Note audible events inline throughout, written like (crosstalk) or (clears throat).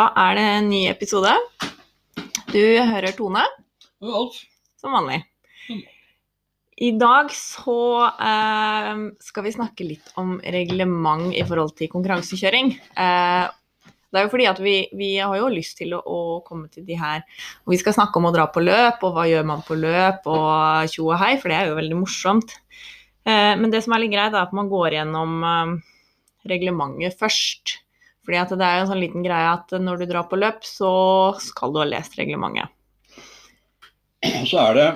Da er det en ny episode. Du hører Tone, Og Alf. som vanlig. Mm. I dag så eh, skal vi snakke litt om reglement i forhold til konkurransekjøring. Eh, det er jo fordi at vi, vi har jo lyst til å, å komme til de her Og vi skal snakke om å dra på løp, og hva gjør man på løp, og tjo og hei, for det er jo veldig morsomt. Eh, men det som er litt greit, er at man går gjennom eh, reglementet først. Fordi at det er en sånn liten greie at når du drar på løp, så skal du ha lest reglementet. Så er det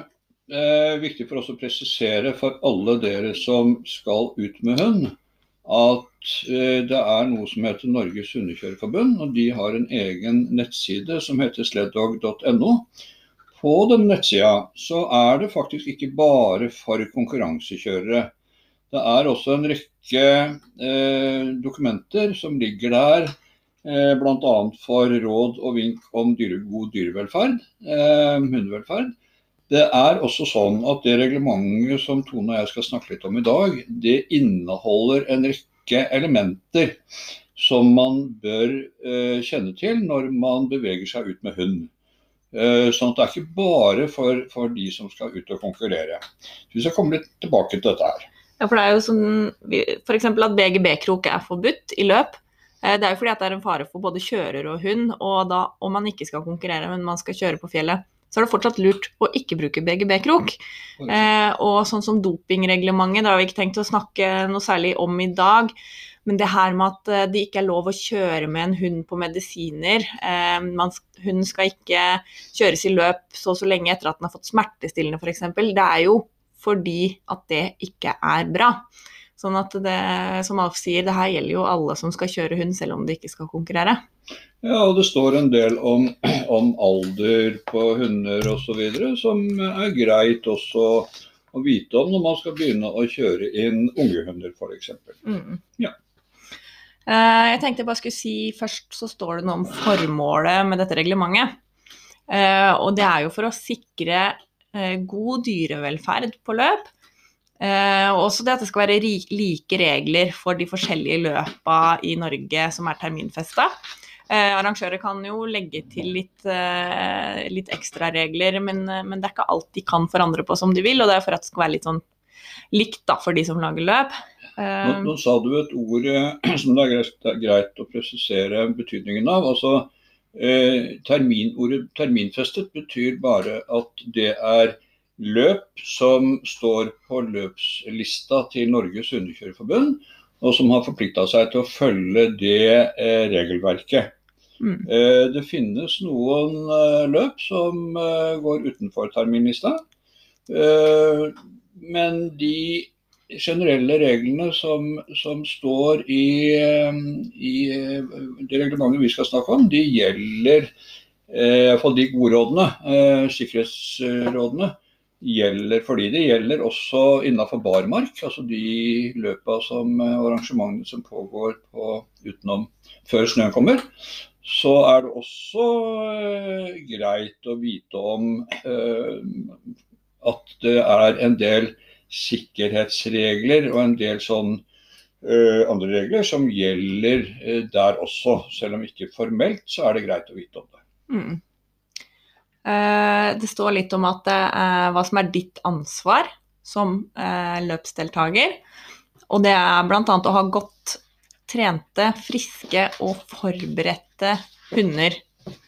eh, viktig for oss å presisere for alle dere som skal ut med hund, at eh, det er noe som heter Norges hundekjørerforbund. Og de har en egen nettside som heter sleddog.no. På den nettsida så er det faktisk ikke bare for konkurransekjørere. Det er også en rekke eh, dokumenter som ligger der, eh, bl.a. for råd og vink om dyre, god dyrevelferd, eh, hundevelferd. Det er også sånn at det reglementet som Tone og jeg skal snakke litt om i dag, det inneholder en rekke elementer som man bør eh, kjenne til når man beveger seg ut med hund. Eh, sånn at det er ikke bare for, for de som skal ut og konkurrere. Så vi skal komme litt tilbake til dette her. Ja, for det er jo sånn F.eks. at BGB-krok er forbudt i løp. eh, Det er jo fordi at det er en fare for både kjører og hund, og da om man ikke skal konkurrere, men man skal kjøre på fjellet, så er det fortsatt lurt å ikke bruke BGB-krok. Eh, og sånn som dopingreglementet, det har vi ikke tenkt å snakke noe særlig om i dag. Men det her med at eh, det ikke er lov å kjøre med en hund på medisiner eh, man, Hunden skal ikke kjøres i løp så og så lenge etter at den har fått smertestillende f.eks. Det er jo fordi at det ikke er bra. Sånn at det, som Alf sier, det her gjelder jo alle som skal kjøre hund, selv om de ikke skal konkurrere. Ja, og det står en del om, om alder på hunder osv. som er greit også å vite om når man skal begynne å kjøre inn ungehunder f.eks. Mm. Ja. Eh, jeg tenkte jeg bare skulle si først så står det noe om formålet med dette reglementet. Eh, og det er jo for å sikre god dyrevelferd på løp. Eh, og også det at det skal være like regler for de forskjellige løpa i Norge som er terminfesta. Eh, arrangører kan jo legge til litt, eh, litt ekstra regler, men, eh, men det er ikke alt de kan forandre på som de vil. Og det er for at det skal være litt sånn likt da, for de som lager løp. Nå, Eh, nå sa du et ord eh, (clears throat) som det er greit, det er greit å presisere betydningen av. altså eh, termin, Ordet terminfestet betyr bare at det er løp som står på løpslista til Norges hundekjørerforbund, og som har forplikta seg til å følge det eh, regelverket. mm. Eh, det finnes noen eh, løp som går utenfor terminlista. Men de generelle reglene som, som står i, i eh, det reglementet vi skal snakke om, de gjelder eh, Iallfall de gode rådene, eh, sikkerhetsrådene, gjelder fordi det gjelder også innenfor barmark. Altså de løpa som eh, arrangementene som pågår på, utenom før snøen kommer. Så er det også greit å vite om at det er en del sikkerhetsregler og en del sånn uh, andre regler som gjelder uh, der også. Selv om ikke formelt, så er det greit å vite om det. Mm. Uh, det står litt om at hva som er ditt ansvar som løpsdeltaker. Og det er bl.a. å ha godt trente, friske og forberedte hunder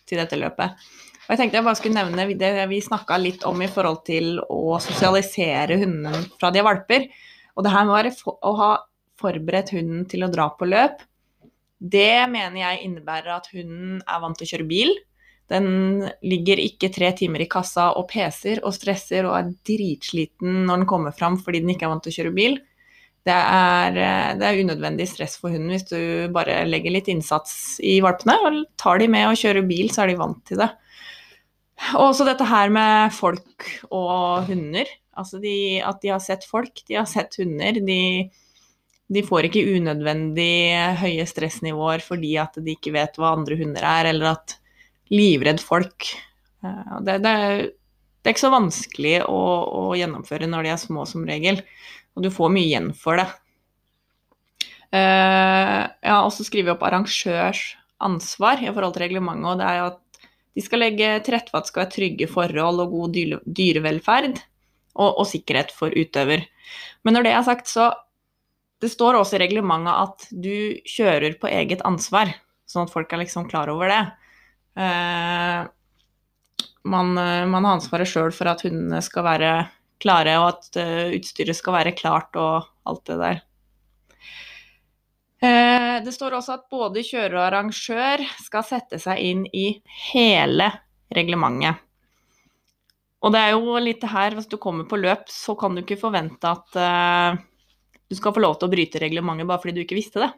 til dette løpet. Og jeg tenkte jeg bare skulle nevne det vi snakka litt om i forhold til å sosialisere hundene fra de er valper. Og det her med å, være å ha forberedt hunden til å dra på løp, det mener jeg innebærer at hunden er vant til å kjøre bil. Den ligger ikke tre timer i kassa og peser og stresser og er dritsliten når den kommer fram fordi den ikke er vant til å kjøre bil. Det er, eh, det er unødvendig stress for hunden hvis du bare legger litt innsats i valpene og tar de med og kjører bil, så er de vant til det. Og også dette her med folk og hunder. Altså de, at de har sett folk, de har sett hunder. De, de får ikke unødvendig høye stressnivåer fordi at de ikke vet hva andre hunder er, eller at livredd folk eh, det, det, det er ikke så vanskelig å, å, gjennomføre når de er små, som regel. Og du får mye igjen for det. Uh, jeg har også skrevet opp arrangørs ansvar i forhold til reglementet, og det er jo at de skal legge til rette for at det skal være trygge forhold og god dyrevelferd og, og, sikkerhet for utøver. Men når det er sagt, så det står også i reglementet at du kjører på eget ansvar, sånn at folk er liksom klar over det. Eh, man, man, har ansvaret sjøl for at hundene skal være klare, og at uh, utstyret skal være klart og alt det der. Eh, det står også at både kjører og arrangør skal sette seg inn i hele reglementet. Og det er jo litt her, hvis du kommer på løp, så kan du ikke forvente at uh, du skal få lov til å bryte reglementet bare fordi du ikke visste det.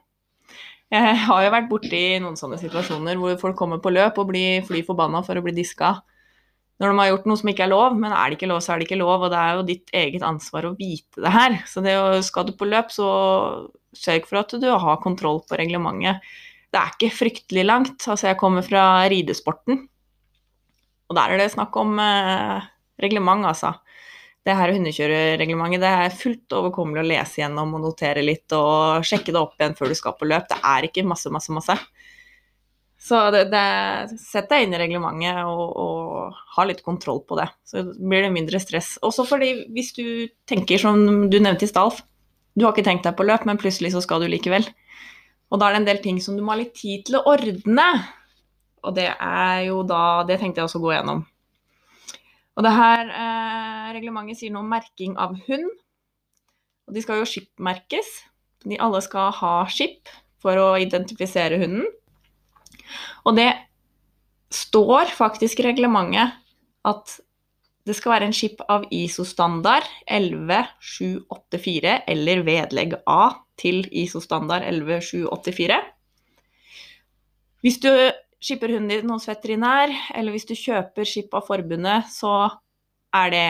Jeg har jo vært borti noen sånne situasjoner hvor folk kommer på løp og blir fly forbanna for å bli diska når de har gjort noe som ikke er lov, men er det ikke lov, så er det ikke lov. Og det er jo ditt eget ansvar å vite det her. Så det skal du på løp, så sørg for at du har kontroll på reglementet. Det er ikke fryktelig langt. Altså, jeg kommer fra ridesporten, og der er det snakk om eh, reglement, altså. Det her hundekjørereglementet det er fullt overkommelig å lese gjennom og notere litt og sjekke det opp igjen før du skal på løp. Det er ikke masse, masse, masse. Så det, det, sett deg inn i reglementet og, og, ha litt kontroll på det. Så blir det mindre stress. Også fordi hvis du tenker som du nevnte i stad, du har ikke tenkt deg på løp, men plutselig så skal du likevel. Og da er det en del ting som du må ha litt tid til å ordne. Og det er jo da Det tenkte jeg også å gå gjennom. Og det her eh, reglementet sier noe om merking av hund. Og de skal jo skipmerkes. De alle skal ha skip for å identifisere hunden. Og det står faktisk i reglementet at det skal være en skip av ISO-standard 11784 eller vedlegg A til ISO-standard 11784. Hvis du skipper hunden din hos veterinær, eller hvis du kjøper skip av forbundet, så er det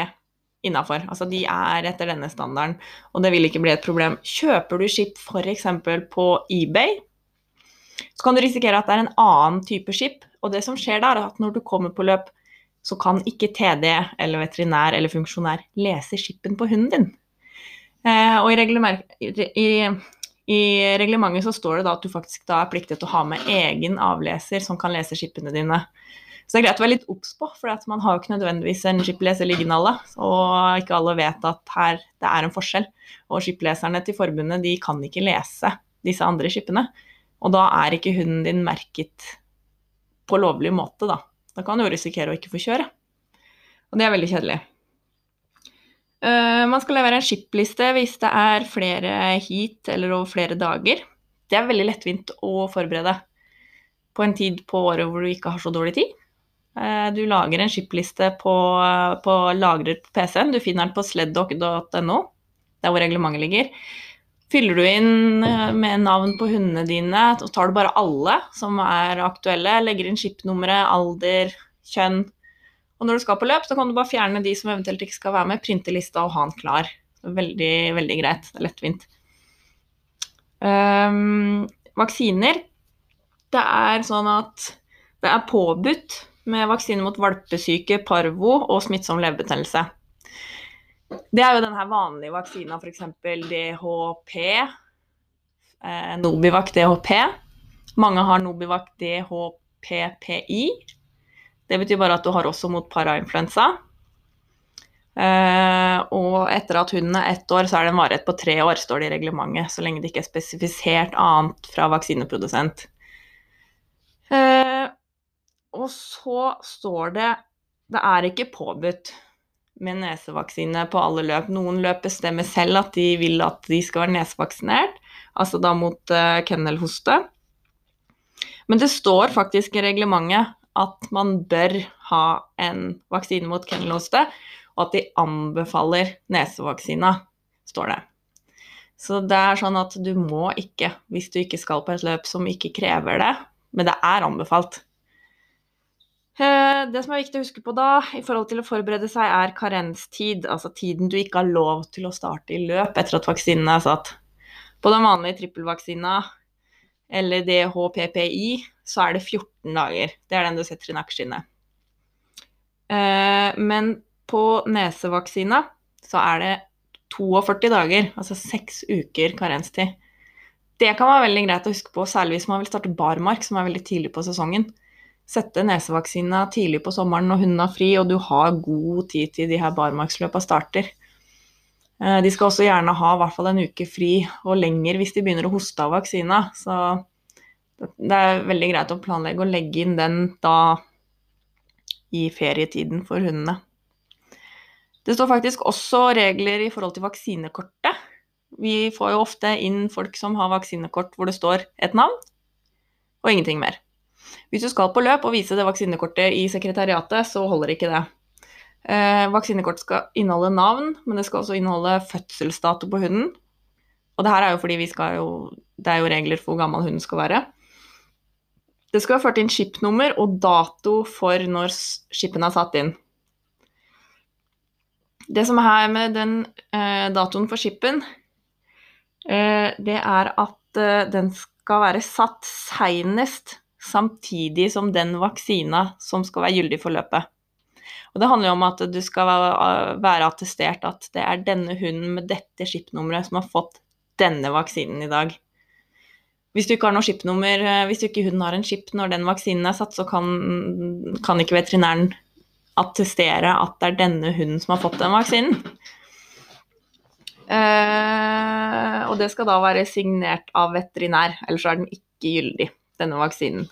innafor. Altså de er etter denne standarden, og det vil ikke bli et problem. Kjøper du skip f.eks. på eBay, så kan du risikere at det er en annen type skip. Og det som skjer da, er at når du kommer på løp, så kan ikke TD eller veterinær eller funksjonær lese skipen på hunden din. Eh, og i, i, i, reglementet så står det da at du faktisk da er pliktig til å ha med egen avleser som kan lese skipene dine. Så det er greit å være litt obs på, for man har jo ikke nødvendigvis en skipleser liggende alle. Og ikke alle vet at her det er en forskjell. Og skipleserne til forbundet de kan ikke lese disse andre skipene. Og da er ikke hunden din merket på lovlig måte, da. Da kan du jo risikere å ikke få kjøre. Og det er veldig kjedelig. Uh, man skal levere en skipliste hvis det er flere heat eller over flere dager. Det er veldig lettvint å forberede på en tid på året hvor du ikke har så dårlig tid. Uh, du lager en skipliste på, på lagrer på PC-en. Du finner den på sleddog.no. Det er hvor reglementet ligger fyller du inn eh, med navn på hundene dine, og tar du bare alle som er aktuelle, legger inn skipnummeret, alder, kjønn. Og når du skal på løp, så kan du bare fjerne de som eventuelt ikke skal være med, printe lista og ha den klar. Veldig, veldig greit. Det er lettvint. Um, vaksiner. Det er sånn at det er påbudt med vaksine mot valpesyke, parvo og smittsom leverbetennelse. Det er jo den her vanlige vaksina, f.eks. DHP. Eh, Nobivac DHP. Mange har Nobivac DHPPI. Det betyr bare at du har også mot parainfluensa. Eh, og etter at hunden er ett år, så er det en varighet på tre år, står det i reglementet. Så lenge det ikke er spesifisert annet fra vaksineprodusent. Eh, og så står det Det er ikke påbudt med nesevaksine på alle løp. Noen løp bestemmer selv at de vil at de skal være nesevaksinert, altså da mot uh, kennelhoste. Men det står faktisk i reglementet at man bør ha en vaksine mot kennelhoste, og at de anbefaler nesevaksina, står det. Så det er sånn at du må ikke, hvis du ikke skal på et løp som ikke krever det, men det er anbefalt, det som er viktig å huske på da, i forhold til å forberede seg, er karenstid. Altså tiden du ikke har lov til å starte i løp etter at vaksinen er satt. På den vanlige trippelvaksina eller DHPPI så er det 14 dager. Det er den du setter i nakkeskinnet. Eh, men på nesevaksina så er det 42 dager, altså seks uker karenstid. Det kan være veldig greit å huske på, særlig hvis man vil starte barmark, som er veldig tidlig på sesongen. Sette nesevaksina tidlig på sommeren når hunden har fri, og du har god tid til de her barmarksløpa starter. Eh, de skal også gjerne ha i hvert fall en uke fri og lenger hvis de begynner å hoste av vaksina. Så det er veldig greit å planlegge og legge inn den da i ferietiden for hundene. Det står faktisk også regler i forhold til vaksinekortet. Vi får jo ofte inn folk som har vaksinekort hvor det står et navn og ingenting mer. Hvis du skal på løp og vise det vaksinekortet i sekretariatet, så holder ikke det. Eh, vaksinekort skal inneholde navn, men det skal også inneholde fødselsdato på hunden. Og det her er jo fordi jo Det er jo regler for hvor gammel hunden skal være. Det skal være ført inn skipnummer og dato for når skipen er satt inn. Det som er her med den eh, datoen for skipen, eh, det er at eh, den skal være satt seinest samtidig som den vaksina som skal være gyldig for løpet. Og det handler jo om at du skal være attestert at det er denne hunden med dette skipnummeret som har fått denne vaksinen i dag. Hvis du ikke har noe skipnummer, eh, hvis du ikke hunden har en skip når den vaksinen er satt, så kan, kan ikke veterinæren attestere at det er denne hunden som har fått den vaksinen. Uh, og det skal da være signert av veterinær, ellers er den ikke gyldig, denne vaksinen.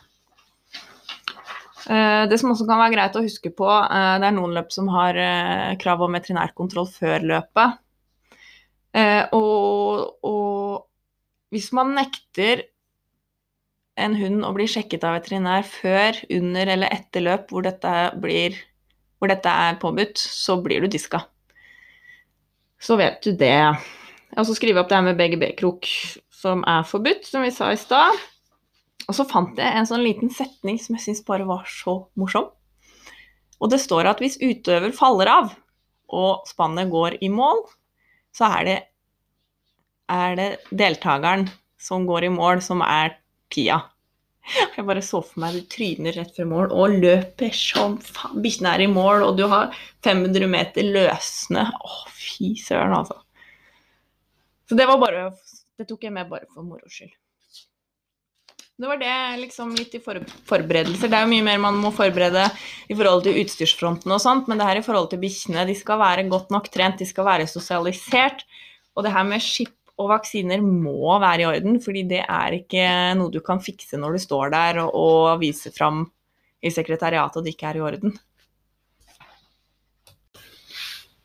Eh, det som også kan være greit å huske på, eh, det er noen løp som har eh, krav om veterinærkontroll før løpet. Og, og, hvis man nekter en hund å bli sjekket av veterinær før, under eller etter løp hvor dette, blir, hvor dette er påbudt, så blir du diska. Så vet du det. Og så også jeg opp det her med BGB-krok, som er forbudt, som vi sa i stad. Og så fant jeg en sånn liten setning som jeg syns bare var så morsom. Og det står at hvis utøver faller av, og spannet går i mål, så er det, er det deltakeren som går i mål, som er tida. (laughs) Jeg bare så for meg du tryner rett før mål og løper som faen. Bikkjene er i mål, og du har 500 meter løsende. Å, fy søren, altså. Så det var bare Det tok jeg med bare for moro skyld. Det var det liksom litt i forberedelser. Det er jo mye mer man må forberede i forhold til utstyrsfronten og sånt, men det her i forhold til bikkjene. De skal være godt nok trent, de skal være sosialisert. Og det her med skip og vaksiner må være i orden, fordi det er ikke noe du kan fikse når du står der og, og viser fram i sekretariatet at det ikke er i orden.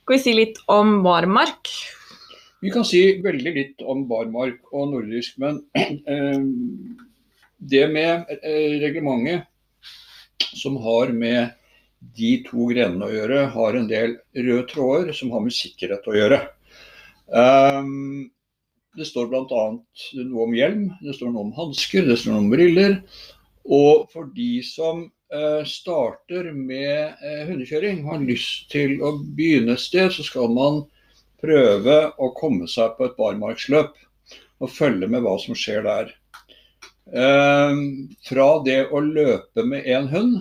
Skal vi si litt om barmark? Vi kan si veldig litt om barmark og nordisk, men (clears throat) eh, det med eh, reglementet som har med de to grenene å gjøre, har en del røde tråder som har med sikkerhet å gjøre. Um, det står bl.a. noe om hjelm, det står noe om hansker, det står noe om briller. Og for de som uh, starter med uh, hundekjøring, har lyst til å begynne et sted, så skal man prøve å komme seg på et barmarksløp og følge med hva som skjer der. Eh, fra det å løpe med én hund,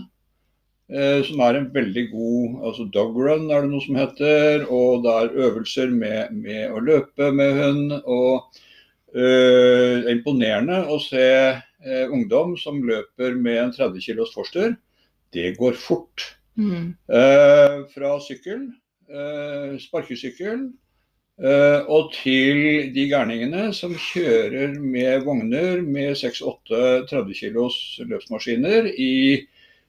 eh, som er en veldig god altså dog run er det noe som heter, og det er øvelser med, med å løpe med hund. og eh, Det er imponerende å se ungdom som løper med en 30 kilos forster. Det går fort. Mm. fra sykkel, sparkesykkel, og til de gærningene som kjører med vogner med 6-8 30 kilos løpsmaskiner i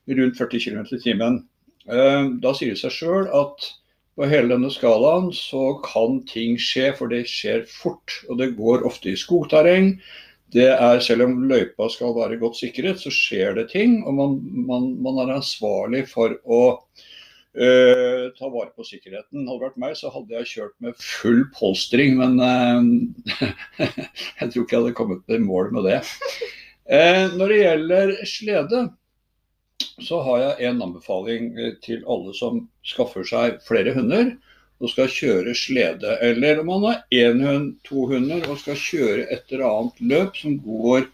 rundt 40 km i timen. Uh, da sier det seg sjøl at på hele denne skalaen så kan ting skje, for det skjer fort. Og det går ofte i skogterreng. Det er, selv om løypa skal være godt sikret, så skjer det ting. Og man, man, man er ansvarlig for å Uh, ta vare på sikkerheten. Hadde det vært meg, så hadde jeg kjørt med full polstring, men uh, (laughs) jeg tror ikke jeg hadde kommet i mål med det. Uh, når det gjelder slede, så har jeg en anbefaling til alle som skaffer seg flere hunder og skal kjøre slede. Eller om man har én hund, to hunder og skal kjøre et eller annet løp som går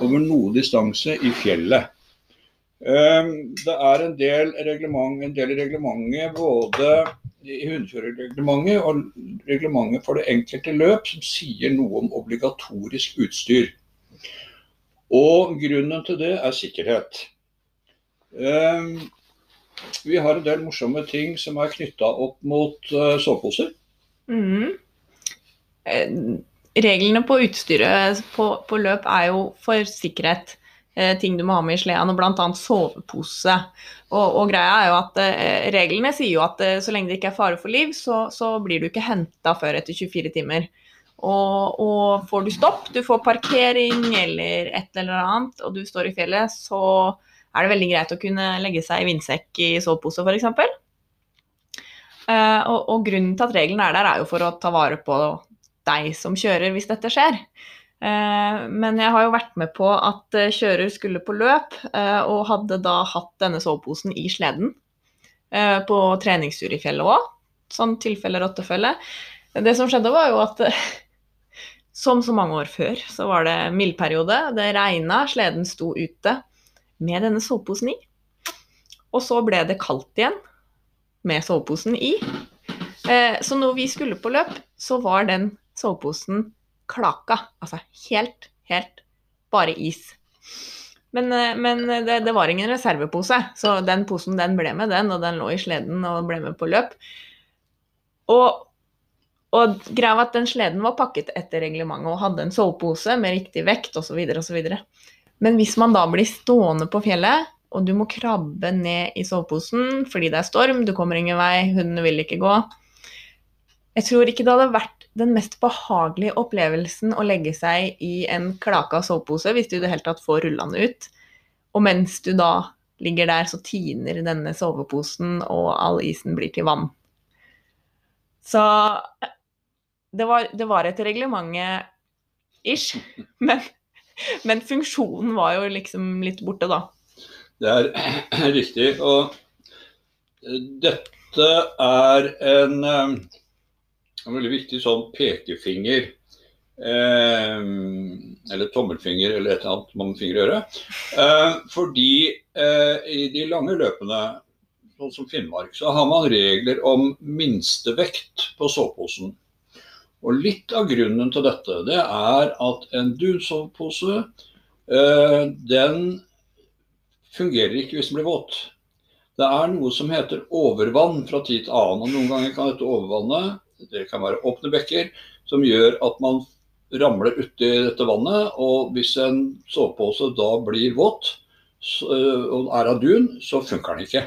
over noe distanse i fjellet. Ehm, det er en del, reglement, en del i reglementet både i hundekjørerreglementet og reglementet for det enkelte løp som sier noe om obligatorisk utstyr. Og grunnen til det er sikkerhet. Um, vi har en del morsomme ting som er knytta opp mot uh, soveposer. Mm. Eh, reglene på utstyret på, på, løp er jo for sikkerhet. Eh, ting du må ha med i sleden, og bl.a. sovepose. Og, og, greia er jo at eh, Reglene sier jo at eh, så lenge det ikke er fare for liv, så, så blir du ikke henta før etter 24 timer. Og, og, får du stopp, du får parkering eller et eller annet, og du står i fjellet, så er det veldig greit å kunne legge seg i vindsekk i sovepose f.eks. Uh, og, og, grunnen til at reglene er der, er jo for å ta vare på deg som kjører hvis dette skjer. Uh, men jeg har jo vært med på at uh, kjører skulle på løp, og hadde da hatt denne soveposen i sleden. På treningstur i fjellet òg. Sånn tilfelle rottefelle. Det som skjedde, var jo at (laughs) som så mange år før, så var det mildperiode. Det regna, sleden sto ute med denne soveposen i. Og så ble det kaldt igjen med soveposen i. Eh, så når vi skulle på løp, så var den soveposen klaka. Altså helt, helt bare is. Men, eh, men det, det, var ingen reservepose, så den posen den ble med, den. Og den lå i sleden og ble med på løp. Og, og greia var at den sleden var pakket etter reglementet og hadde en sovepose med riktig vekt osv. osv. Men hvis man da blir stående på fjellet og du må krabbe ned i soveposen fordi det er storm, du kommer ingen vei, hundene vil ikke gå. Jeg tror ikke det hadde vært den mest behagelige opplevelsen å legge seg i en klaka sovepose hvis du i det hele tatt får rulla den ut. Og mens du da ligger der, så tiner denne soveposen, og all isen blir til vann. Så det var, det var et reglement-ish, men, men funksjonen var jo liksom litt borte, da. Det er (clears throat) riktig. Og dette er en, eh, en veldig viktig sånn pekefinger. Eh, eller tommelfinger eller et eller annet man finger i øret. Eh, fordi eh, i de lange løpene, sånn som Finnmark, så har man regler om minstevekt på soveposen. Og litt av grunnen til dette, det er at en dunsovepose, eh, den fungerer ikke hvis den blir våt. Det er noe som heter overvann fra tid til annen. og Noen ganger kan dette overvannet, det kan være åpne bekker, som gjør at man ramler uti dette vannet. Og hvis en sovepose da blir våt og er av dun, så funker den ikke.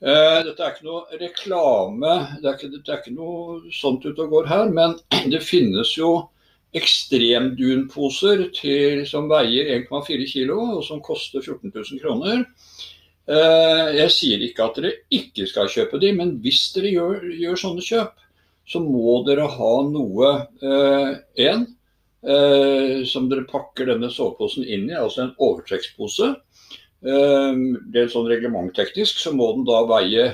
Eh, dette er ikke noe reklame, det er ikke, det er ikke noe sånt ute og går her. Men (clears throat) det finnes jo ekstremdunposer til, som veier 1,4 kg og som koster 14 000 kroner. Eh, jeg sier ikke at dere ikke skal kjøpe de, men hvis dere gjør, gjør sånne kjøp, så må dere ha noe én eh, som dere pakker denne soveposen inn i, altså en overtrekkspose. Eh, Rent sånn reglementteknisk så må den da veie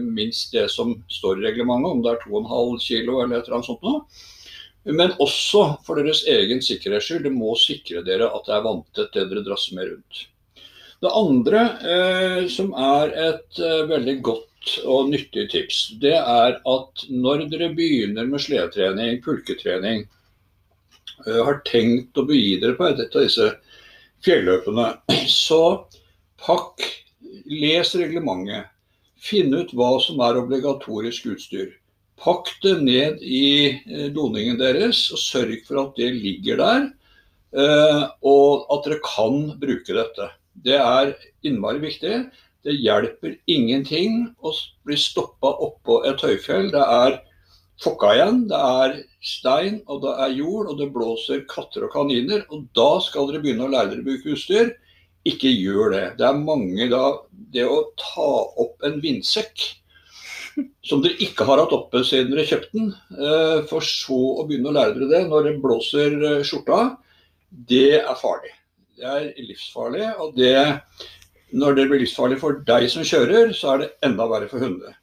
minst det som står i reglementet, om det er 2,5 kg eller et eller annet sånt noe. Men også for deres egen sikkerhets skyld. Det må sikre dere at det er vanntett det dere drasser med rundt. Det andre eh, som er et eh, veldig godt og nyttig tips, det er at når dere begynner med sledetrening, pulketrening, eh, har tenkt å begi dere på et av disse fjelløpene, (clears throat) så pakk, les reglementet. Finn ut hva som er obligatorisk utstyr. Pakk det ned i eh, doningen deres, og sørg for at det ligger der. Eh, og at dere kan bruke dette. Det er innmari viktig. Det hjelper ingenting å bli stoppa oppå et høyfjell. Det er fokka igjen, det er stein og det er jord, og det blåser katter og kaniner. Og da skal dere begynne å lære dere å bruke utstyr. Ikke gjør det. Det er mange da Det å ta opp en vindsekk som dere ikke har hatt oppe siden dere kjøpte den, eh, for så å begynne å lære dere det når det blåser eh, skjorta, det er farlig. Det er livsfarlig. Og det, når det blir livsfarlig for deg som kjører, så er det enda verre for hundene.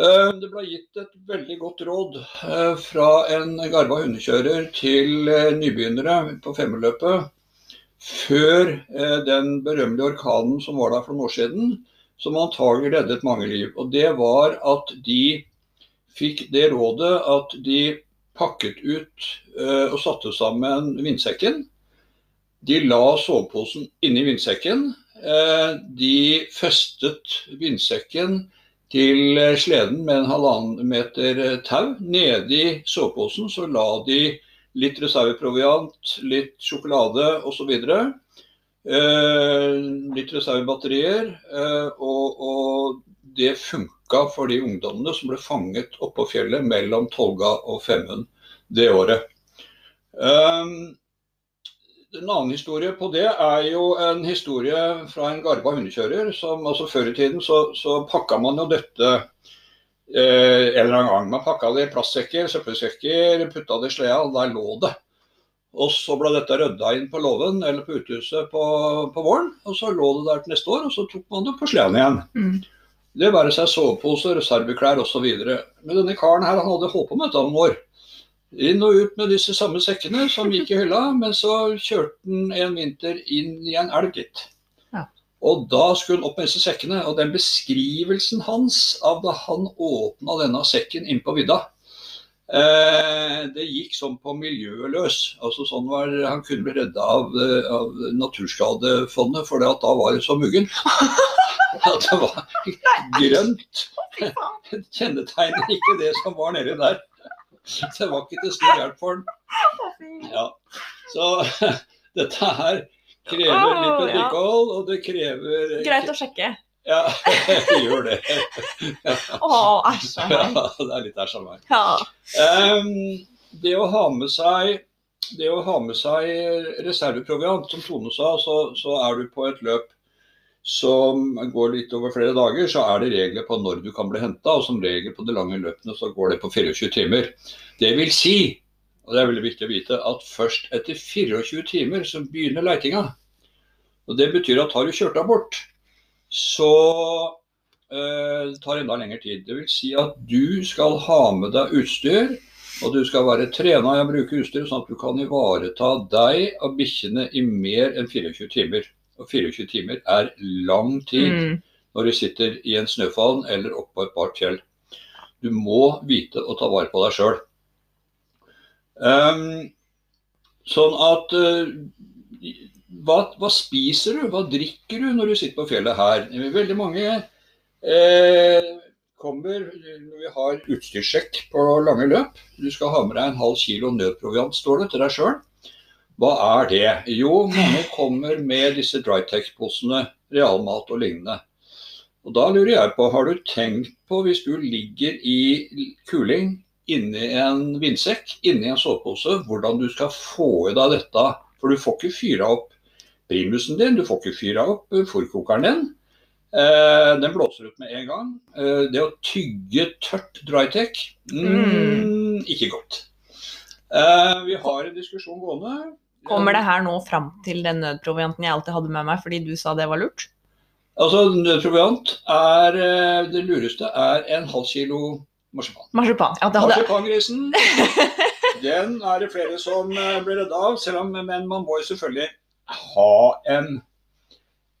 Eh, det ble gitt et veldig godt råd fra en garva hundekjører til nybegynnere på femmerløpet før den berømmelige orkanen som var der for noen år siden som antagelig reddet mange liv. Og det var at de fikk det rådet at de pakket ut og satte sammen vindsekken. De la soveposen inni vindsekken. Uh, de festet vindsekken til sleden med en halvannen meter tau. Nedi soveposen så la de litt reserveproviant, litt sjokolade osv. Eh, litt reservebatterier. Eh, og, og, det funka for de ungdommene som ble fanget oppå fjellet mellom Tolga og Femund det året. Eh, en annen historie på det er jo en historie fra en garva hundekjører. som altså Før i tiden så, så pakka man jo dette eh, en eller annen gang. Man pakka det i plastsekker, søppelsekker, putta det i sleda, og der lå det. Og så ble dette rydda inn på låven eller på uthuset på, på, våren. Og så lå det der til neste år, og så tok man det på sleden igjen. Mm. Det være seg soveposer, reserveklær osv. Men denne karen her, han hadde holdt på med dette noen år. Inn og ut med disse samme sekkene som gikk i hylla, (laughs) men så kjørte han en vinter inn i en elg, gitt. Ja. Og da skulle han opp med disse sekkene. Og den beskrivelsen hans av da han åpna denne sekken inn på vidda, Eh, det gikk sånn på miljøet løs. Altså sånn var, han kunne bli redda av, eh, av Naturskadefondet, for da var det så muggen. (laughs) At det var grønt. (laughs) Kjennetegner ikke det som var nedi der. (laughs) Det var ikke til stor hjelp for han. Ja. Så (laughs) dette her krever litt vedlikehold, og det krever Greit å sjekke. Ja, (laughs) gjør det. Å, æsj a meg. Det er litt æsj a meg. Ja. Um, det å ha med seg det å ha med seg reserveproviant, som Tone sa, så, så, er du på et løp som går litt over flere dager, så er det regler på når du kan bli henta. Og som regel på de lange løpene så går det på 24 timer. Det vil si, og det er veldig viktig å vite, at først etter 24 timer så begynner leitinga. Og Det betyr at har du kjørt deg bort, så eh, det tar enda lengre tid. Det vil si at du skal ha med deg utstyr, og du skal være trena i å bruke utstyr, sånn at du kan ivareta deg og bikkjene i mer enn 24 timer. Og 24 timer er lang tid mm. når du sitter i en snøfall eller oppå et bart fjell. Du må vite å ta vare på deg sjøl. Um, ehm, sånn at uh, hva, hva, spiser du, hva drikker du når du sitter på fjellet her? Veldig mange eh, kommer når vi har utstyrssjekk på lange løp. Du skal ha med deg en halv kilo nødproviant, står det til deg sjøl. Hva er det? Jo, mange kommer med disse Drytech-posene, realmat og lignende. Og Da lurer jeg på, har du tenkt på hvis du ligger i kuling inni en vindsekk, inni en sovepose, hvordan du skal få i deg dette? For du får ikke fyra opp primusen din, du får ikke fyra opp eh, fòrkokeren din. Eh, den blåser ut med en gang. Eh, det å tygge tørt drytech, mm, mm. ikke godt. Eh, vi har en diskusjon gående. Kommer det her nå fram til den nødprovianten jeg alltid hadde med meg fordi du sa det var lurt? Altså, Nødproviant er eh, Det lureste er en halv kilo marsipan. Marsipan, ja, det hadde... Marsipangrisen, (laughs) den er det flere som eh, blir redda av. selv om, Men man må jo selvfølgelig ha en,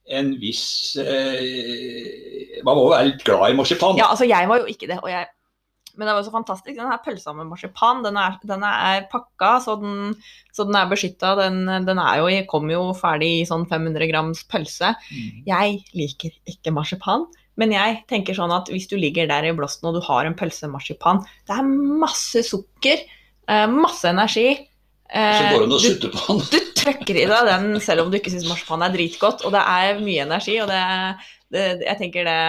en viss eh, Man må være litt glad i marsipan. Ja, altså jeg var jo ikke det. og Jeg, men det var så fantastisk. Den her pølsa med marsipan, den er, den er pakka så den, så den er beskytta. Den, den, er jo, kommer jo ferdig i sånn 500 grams pølse. Mm. Jeg liker ikke marsipan. Men jeg tenker sånn at hvis du ligger der i blåsten og du har en pølse med marsipan, det er masse sukker, eh, masse energi. Så går det an å sutte på den. Du trøkker i deg den selv om du ikke syns marsipan er dritgodt. Og det er mye energi. og det, det, jeg tenker det,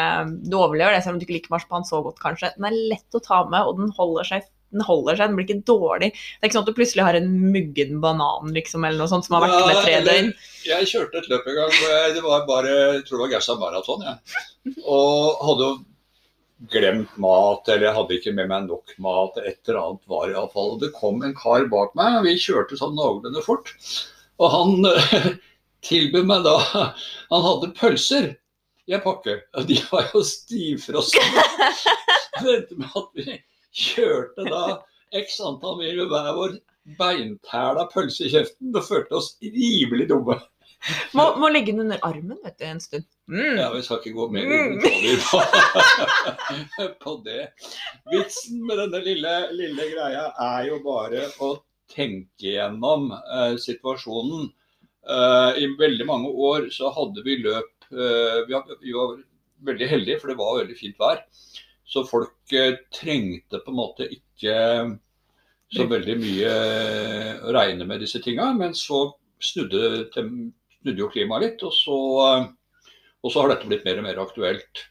Du overlever det selv om du ikke liker marsipan så godt, kanskje. Den er lett å ta med, og den holder seg. Den holder seg, den blir ikke dårlig. Det er ikke sånn at du plutselig har en muggen banan liksom, eller noe sånt som har vært med tre døgn. Jeg kjørte et løp en gang jeg, det var bare, jeg tror det var Gausa maraton. Ja. Og hadde jo glemt mat, eller jeg hadde ikke med meg nok mat. Et eller annet var iallfall. Det kom en kar bak meg, og vi kjørte sånn noenlunde fort. Og han (laughs) tilbød meg da Han hadde pølser i pakker. Og de var jo stivfrosne. (laughs) Det endte med at vi kjørte da x antall mil hver vår beintæla pølse i kjeften Det følte oss rimelig dumme. Må, må legge den under armen vet du, en stund. Mm. Ja, Vi skal ikke gå mer Mm. detaljer på, (laughs) på det. Vitsen med denne lille, lille greia er jo bare å tenke gjennom eh, situasjonen. Eh, I veldig mange år så hadde vi løp vi, var, veldig heldige, for det var veldig fint vær. Så folk eh, trengte på en måte ikke så veldig mye eh, å regne med disse tinga. Men så snudde, snudde jo klimaet litt, og så, eh, og så har dette blitt mer og mer aktuelt.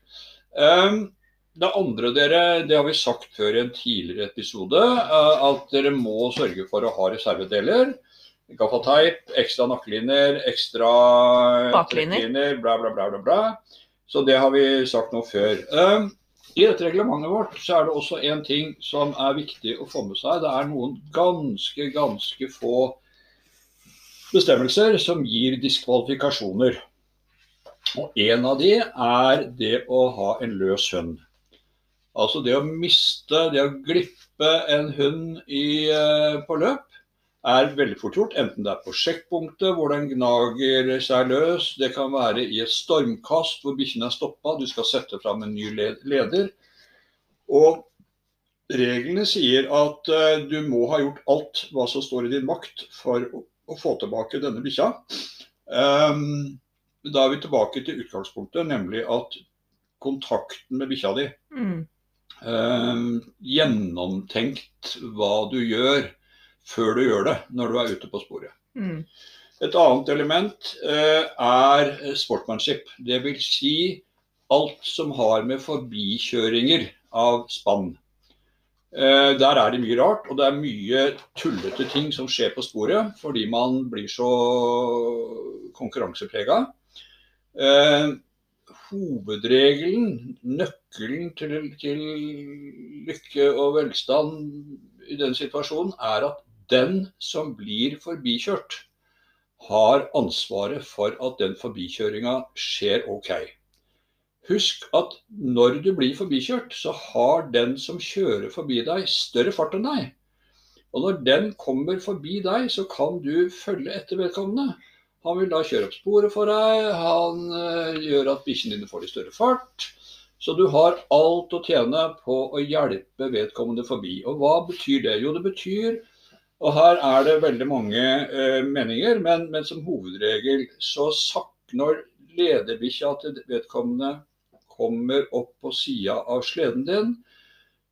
Det andre dere, det har vi sagt før i en tidligere episode, eh, at dere må sørge for å ha reservedeler. Gaffateip, ekstra nakkeliner, ekstra Baklinjer. bla, bla, bla, bla, bla. Så det har vi sagt nå før. Um, I dette reglementet vårt så er det også en ting som er viktig å få med seg. Det er noen ganske, ganske få bestemmelser som gir diskvalifikasjoner. Og en av de er det å ha en løs hund. Altså det å miste, det å glippe en hund i, eh, på løp, er veldig fort gjort. Enten det er på sjekkpunktet hvor den gnager seg løs, det kan være i et stormkast hvor bikkjen er stoppa, du skal sette fram en ny leder. Og reglene sier at eh, du må ha gjort alt hva som står i din makt for å, få tilbake denne bikkja. Ehm, da er vi tilbake til utgangspunktet, nemlig at kontakten med bikkja di Mm. eh, gjennomtenkt hva du gjør før du gjør det, når du er ute på sporet. Mm. Et annet element eh, er sportmanship. Det vil si alt som har med forbikjøringer av spann. Eh, der er det mye rart, og det er mye tullete ting som skjer på sporet fordi man blir så konkurranseprega. Eh, hovedregelen, nøkkelen til, til lykke og velstand i den situasjonen, er at den som blir forbikjørt, har ansvaret for at den forbikjøringa skjer OK. Husk at når du blir forbikjørt, så har den som kjører forbi deg, større fart enn deg. Og når den kommer forbi deg, så kan du følge etter vedkommende. Han vil da kjøre opp sporet for deg, han øh, gjør at bikkjene dine får litt større fart. Så du har alt å tjene på å hjelpe vedkommende forbi. Og hva betyr det? Jo, det betyr og her er det veldig mange eh, meninger, men, men som hovedregel så sak når lederbikkja til vedkommende kommer opp på sida av sleden din,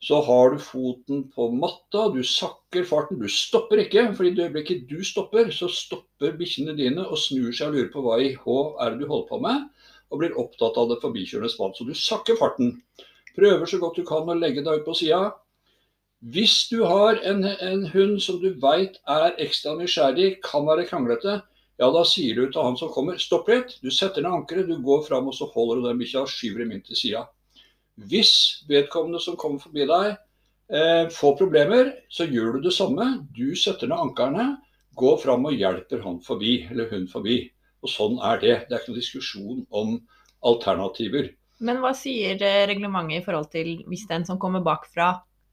så har du foten på matta, du sakker farten, du stopper ikke. For i det øyeblikket du stopper, så stopper bikkjene dine og snur seg og lurer på hva i H er det du holder på med, og blir opptatt av det forbikjørende spann. Så du sakker farten. Prøver så godt du kan å legge deg ut på sida. Hvis du har en, en hund som du veit er ekstra nysgjerrig, kan være kranglete, ja da sier du til han som kommer stopp litt, du setter ned ankeret, du går fram og så holder du den bikkja og skyver dem inn til sida. Hvis vedkommende som kommer forbi deg eh, får problemer, så gjør du det samme. Du setter ned ankerne, går fram og hjelper han forbi, eller hun forbi. Og sånn er det. Det er ikke noen diskusjon om alternativer. Men hva sier eh, reglementet i forhold til hvis den som kommer bakfra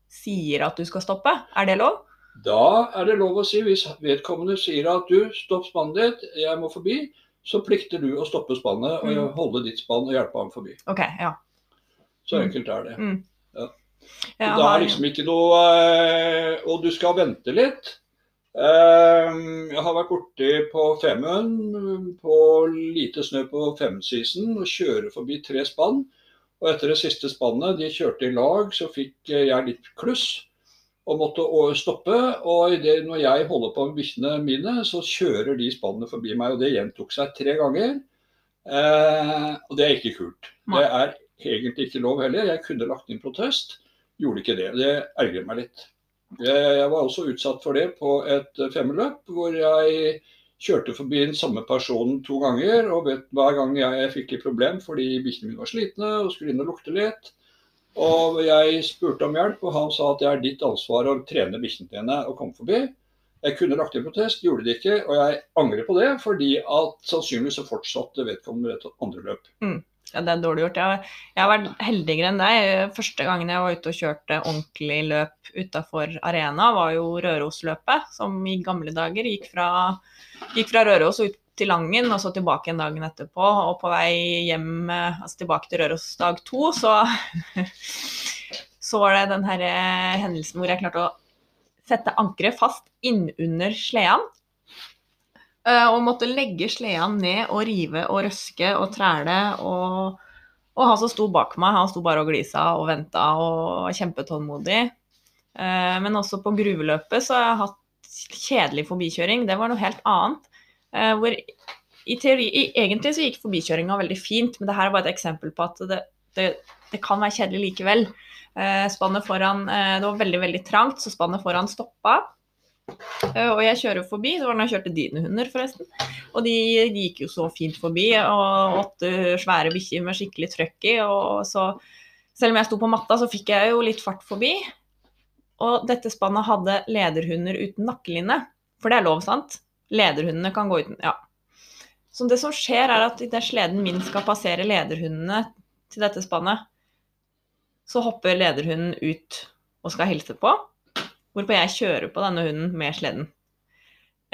sier at du skal stoppe? Er det lov? Da er det lov å si, hvis vedkommende sier at du, stopp spannet ditt, jeg må forbi, så plikter du å stoppe spannet og Mm. holde ditt spann og hjelpe ham forbi. OK, ja. Så Mm. enkelt er det. Mm. Ja. Jeg det er liksom ikke noe eh, Og du skal vente litt. Eh, Jeg har vært borti på Femund på lite snø på Femund-season og kjører forbi tre spann. Og etter det siste spannet, de kjørte i lag, så fikk jeg litt kluss og måtte stoppe. Og det, når jeg holder på med bikkjene mine, så kjører de spannene forbi meg. Og det gjentok seg tre ganger. Eh, og det er ikke kult. Det er egentlig ikke lov heller. Jeg kunne lagt inn protest, gjorde ikke det. Det ergrer meg litt. Jeg jeg var også utsatt for det på et femmerløp, hvor jeg kjørte forbi den samme personen to ganger. Og vet, hver gang jeg fikk et problem fordi bikkjene mine var slitne og skulle inn og lukte litt. Og jeg spurte om hjelp, og han sa at det er ditt ansvar å trene bikkjene dine og komme forbi. Jeg kunne lagt inn protest, gjorde det ikke, og jeg angrer på det, fordi at sannsynligvis så fortsatte vedkommende et andre løp. Ja, det er dårlig gjort. Jeg, jeg har vært heldigere enn deg. Første gangen jeg var ute og kjørte ordentlig løp utafor arena, var jo Rørosløpet, som i gamle dager gikk fra, gikk fra Røros ut til Langen og så tilbake en dagen etterpå. Og på vei hjem, altså tilbake til Røros dag to, så, så var det den her eh, hendelsen hvor jeg klarte å sette ankeret fast innunder sleden. Eh, og måtte legge sleden ned og rive og røske og træle. Og, og han som sto bak meg, han sto bare og glisa og venta og var kjempetålmodig. Men også på gruveløpet så har jeg hatt kjedelig forbikjøring, det var noe helt annet. Eh, hvor i teori, Egentlig så gikk forbikjøringa veldig fint, men det her er bare et eksempel på at det, det, det kan være kjedelig likevel. Eh, spannet foran eh, Det var veldig, veldig trangt, så spannet foran stoppa. Eh, og jeg kjører forbi. Det var da jeg kjørte dine hunder, forresten. Og de, gikk jo så fint forbi. Og åtte svære bikkjer med skikkelig trøkk i. Og så, selv om jeg sto på matta, så fikk jeg jo litt fart forbi. Og dette spannet hadde lederhunder uten nakkelinne. For det er lov, sant? Lederhundene kan gå uten Ja. Så det som skjer, er at idet sleden min skal passere lederhundene til dette spannet, så hopper lederhunden ut og skal hilse på. Hvorpå jeg kjører på denne hunden med sleden.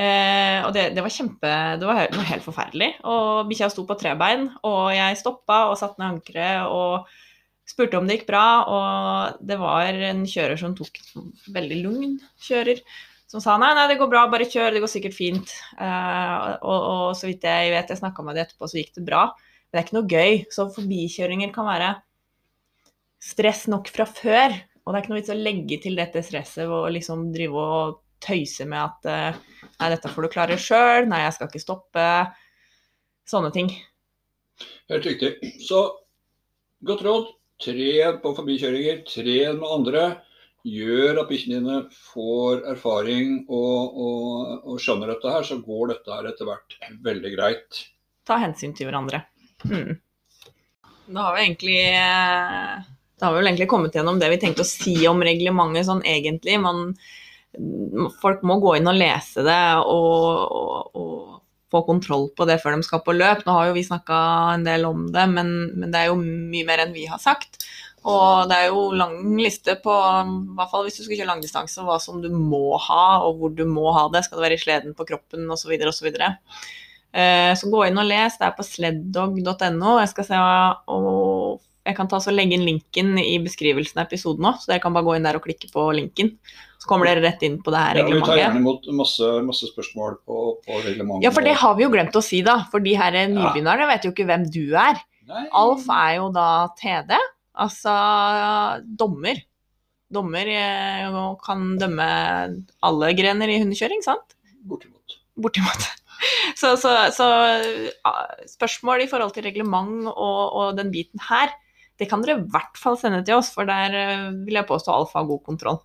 Eh, og det, det, var kjempe Det var helt, helt forferdelig. Og bikkja sto på tre bein, og jeg stoppa og satte ned ankeret og spurte om det gikk bra, og det var en kjører som tok veldig lugn kjører, som sa nei, nei, det går bra, bare kjør, det går sikkert fint. Eh, og, og, så vidt jeg vet, jeg snakka med dem etterpå, så gikk det bra. Men det er ikke noe gøy. Så forbikjøringer kan være stress nok fra før. Og det er ikke noe vits å legge til dette stresset og liksom drive og tøyse med at uh, nei, dette får du klare sjøl, nei, jeg skal ikke stoppe. Sånne ting. Helt riktig. Så godt råd. Tren på forbikjøringer, tren med andre. Gjør at bikkjene dine får erfaring og, og, og, skjønner dette her, så går dette her etter hvert veldig greit. Ta hensyn til hverandre. Mm. Da har vi egentlig da har vi vel egentlig kommet gjennom det vi tenkte å si om reglementet sånn egentlig. Man, folk må gå inn og lese det og, og, få kontroll på det før de skal på løp. Nå har jo vi snakka en del om det, men, men, det er jo mye mer enn vi har sagt. Og det er jo lang liste på, i hvert fall hvis du skal kjøre langdistanse, hva som du må ha, og hvor du må ha det. Skal det være i sleden på kroppen osv. osv. Eh, så gå inn og les. Det er på sleddog.no. Jeg skal se og jeg kan ta så legge inn linken i beskrivelsen av episoden òg, så dere kan bare gå inn der og klikke på linken. Så kommer dere rett inn på det her reglementet. Ja, Vi tar gjerne imot masse, masse spørsmål på, på, reglementet. Ja, for det har vi jo glemt å si, da. For de her nybegynnerne vet jo ikke hvem du er. Nei. Alf er jo da TD, altså dommer. Dommer eh, kan dømme alle grener i hundekjøring, sant? Bortimot. Bortimot. (laughs) Så, så, så, spørsmål i forhold til reglement og, og den biten her, det kan dere i hvert fall sende til oss, for der eh, vil jeg påstå Alfa har god kontroll.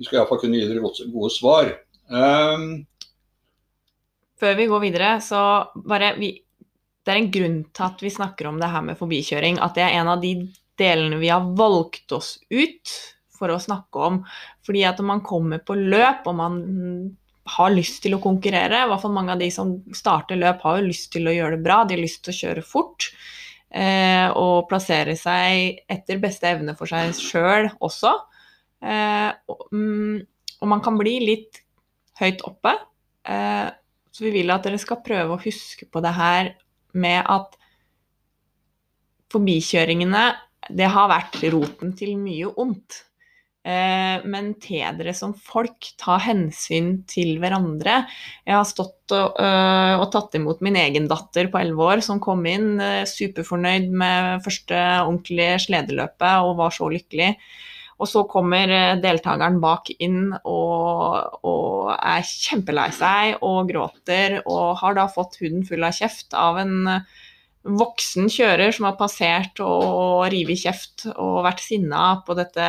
Vi skal iallfall kunne gi dere gode svar. Um... Før vi går videre, så bare vi, Det er en grunn til at vi snakker om det her med forbikjøring. At det er en av de delene vi har valgt oss ut for å snakke om. Fordi at man kommer på løp, og man har lyst til å konkurrere, i hvert fall mange av de som starter løp, har jo lyst til å gjøre det bra, de har lyst til å kjøre fort. Eh, og plassere seg etter beste evne for seg sjøl også. Eh, og, mm, og, man kan bli litt høyt oppe. Eh, så vi vil at dere skal prøve å huske på det her med at forbikjøringene, det har vært roten til mye ondt. Eh, men te dere som folk, ta hensyn til hverandre. Jeg har stått og, øh, og tatt imot min egen datter på elleve år som kom inn øh, superfornøyd med første ordentlige sledeløpet og var så lykkelig. Og så kommer deltakeren bak inn og, og er kjempelei seg og gråter og har da fått huden full av kjeft av en voksen kjører som har passert og revet kjeft og vært sinna på dette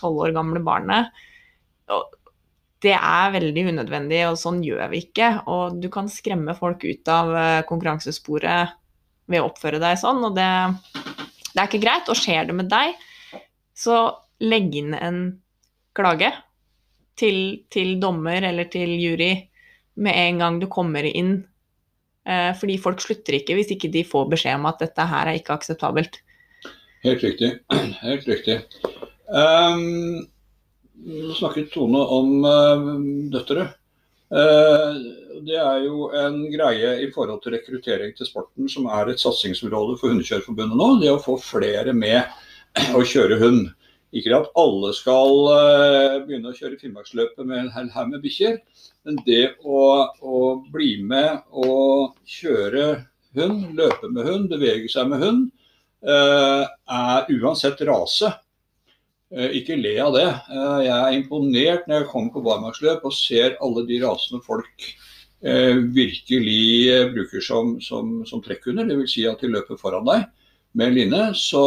tolv år gamle barnet. Det er veldig unødvendig, og sånn gjør vi ikke. Og du kan skremme folk ut av eh, konkurransesporet ved å oppføre deg sånn, og det, det er ikke greit. Og skjer det med deg, så legg inn en klage til, til dommer eller til jury med en gang du kommer inn fordi folk slutter ikke hvis ikke de får beskjed om at dette her er ikke akseptabelt. Helt riktig. (clears throat) Helt riktig. Um, snakket Tone om uh, døtre. Uh, det er jo en greie i forhold til rekruttering til sporten som er et satsingsområde for Hundekjørerforbundet nå. Det å få flere med (clears throat) å kjøre hund. Ikke at alle skal eh, begynne å kjøre Finnmarksløpet med en hel haug med bikkjer, men det å, å, bli med og kjøre hund, løpe med hund, bevege seg med hund, eh, er uansett rase Eh, ikke le av det. Jeg er imponert når jeg kommer på barmarksløp og ser alle de rasene folk virkelig bruker som, som, som trekkhunder. Dvs. Si at de løper foran deg med line. Så,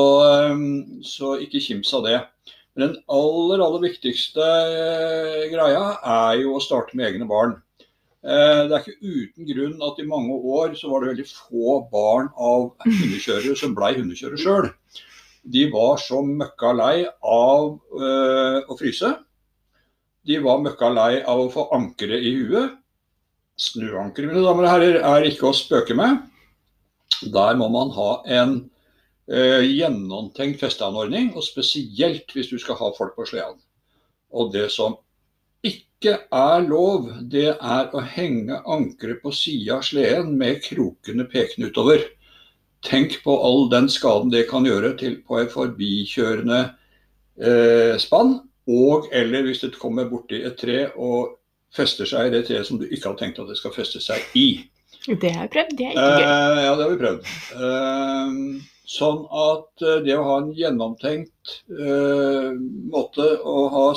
så ikke kims av det. Men den aller, aller viktigste greia er jo å starte med egne barn. Det er ikke uten grunn at i mange år så var det veldig få barn av hundekjørere som blei hundekjørere sjøl de var så møkka lei av øh, å fryse. De var møkka lei av å få ankeret i huet. Snuankeret, mine damer og herrer, er ikke å spøke med. Der må man ha en gjennomtenkt festeanordning, og spesielt hvis du skal ha folk på sleden. Og det som ikke er lov, det er å henge ankeret på sida av sleden med krokene pekende utover. Tenk på all den skaden det kan gjøre til, på et forbikjørende eh, spann. Og eller hvis det kommer borti et tre og fester seg i det treet som du ikke har tenkt at det skal feste seg i. Det har vi prøvd, det er ikke gøy. Eh, ja, det har vi prøvd. Eh, sånn at eh, det å ha en gjennomtenkt eh, måte å ha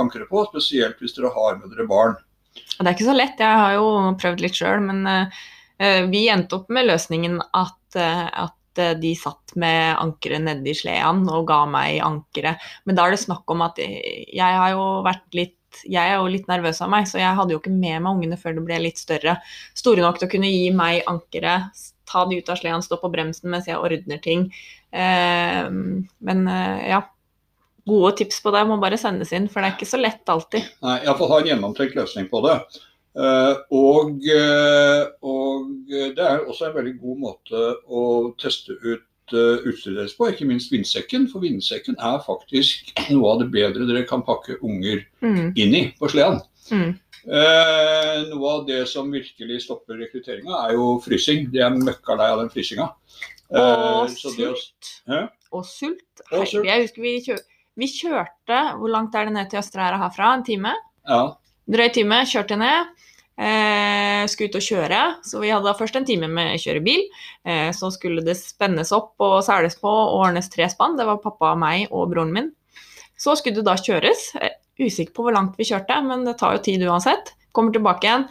ankeret på, spesielt hvis dere har med dere barn. Det er ikke så lett, jeg har jo prøvd litt sjøl, men uh, vi endte opp med løsningen at Eh, at eh, de satt med ankeret nedi sleden og ga meg ankeret. Men da er det snakk om at jeg har jo vært litt jeg er jo litt nervøs av meg, så jeg hadde jo ikke med meg ungene før de ble litt større. Store nok til å kunne gi meg ankeret, ta de ut av sleden, stå på bremsen mens jeg ordner ting. Eh, men eh, ja. Gode tips på det må bare sendes inn, for det er ikke så lett alltid. Nei, Iallfall ha en gjennomtenkt løsning på det. Eh, og, eh, og, det er også en veldig god måte å teste ut eh, utstyret deres på, ikke minst vindsekken. For vindsekken er faktisk noe av det bedre dere kan pakke unger mm. inn i på sleden. Mm. Eh, noe av det som virkelig stopper rekrutteringa, er jo frysing. De er møkka lei av den frysinga. og sult. Og sult. Og sult. Jeg husker vi, kjør, vi, kjørte Hvor langt er det ned til Østre herfra? En time? Ja. Drøy time. Kjørte ned. Eh, skulle ut og kjøre, så vi hadde først en time med kjørebil. Eh, så skulle det spennes opp og seles på og ordnes tre spann. Det var pappa, meg og broren min. Så skulle det da kjøres. Usikker på hvor langt vi kjørte, men det tar jo tid uansett. Kommer tilbake igjen.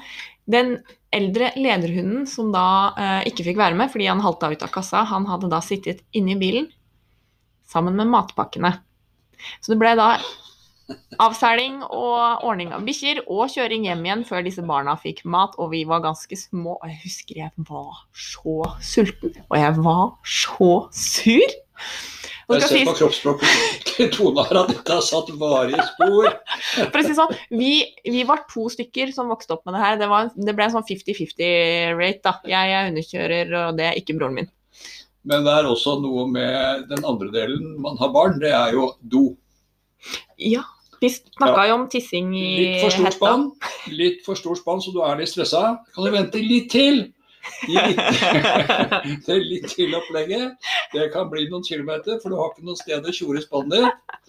Den eldre lederhunden som da eh, ikke fikk være med fordi han halta ut av kassa, han hadde da sittet inne i bilen sammen med matpakkene. Så det ble da Avseling og ordning av bikkjer og kjøring hjem igjen før disse barna fikk mat. Og vi var ganske små. Og jeg husker jeg var så sulten, og jeg var så sur. Jeg ser på kroppsspråket til Tone har at dette har satt varige spor. (laughs) For å si sånn, vi, vi, var to stykker som vokste opp med det her. Det, var, det ble en sånn 50-50-rate. da. Jeg er underkjører, og det er ikke broren min. Men det er også noe med den andre delen man har barn, det er jo do. Ja, vi snakka jo om tissing i stort Litt for stor spann, så du er litt stressa. Kan du vente litt til? (laughs) Litt, det er litt til opplegget. Det kan bli noen kilometer, for du har ikke noe sted å tjore spannet ditt.